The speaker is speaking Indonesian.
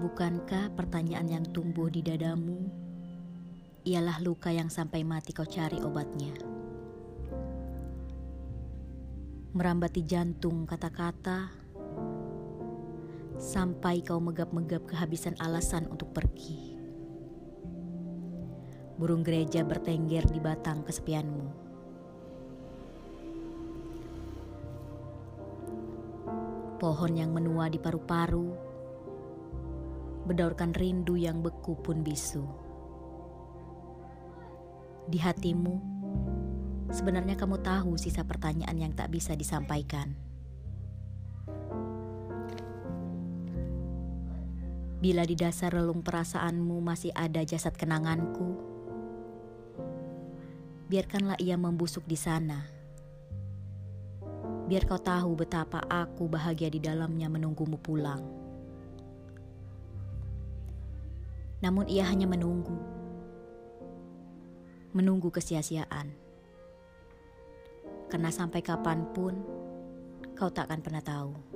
Bukankah pertanyaan yang tumbuh di dadamu ialah luka yang sampai mati kau cari obatnya? Merambati jantung kata-kata sampai kau megap-megap kehabisan alasan untuk pergi. Burung gereja bertengger di batang kesepianmu. Pohon yang menua di paru-paru berdaurkan rindu yang beku pun bisu. Di hatimu, sebenarnya kamu tahu sisa pertanyaan yang tak bisa disampaikan. Bila di dasar relung perasaanmu masih ada jasad kenanganku, biarkanlah ia membusuk di sana. Biar kau tahu betapa aku bahagia di dalamnya menunggumu pulang. Namun ia hanya menunggu. Menunggu kesia-siaan. Karena sampai kapan pun kau tak akan pernah tahu.